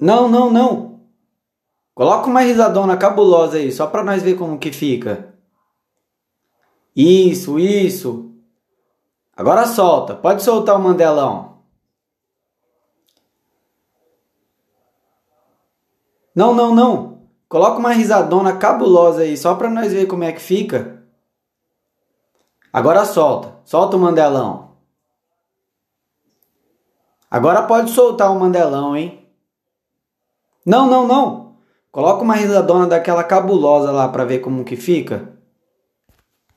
Não, não, não. Coloca uma risadona cabulosa aí, só pra nós ver como que fica. Isso, isso. Agora solta. Pode soltar o mandelão. Não, não, não. Coloca uma risadona cabulosa aí, só pra nós ver como é que fica. Agora solta. Solta o mandelão. Agora pode soltar o mandelão, hein? Não, não, não. Coloca uma risadona daquela cabulosa lá pra ver como que fica.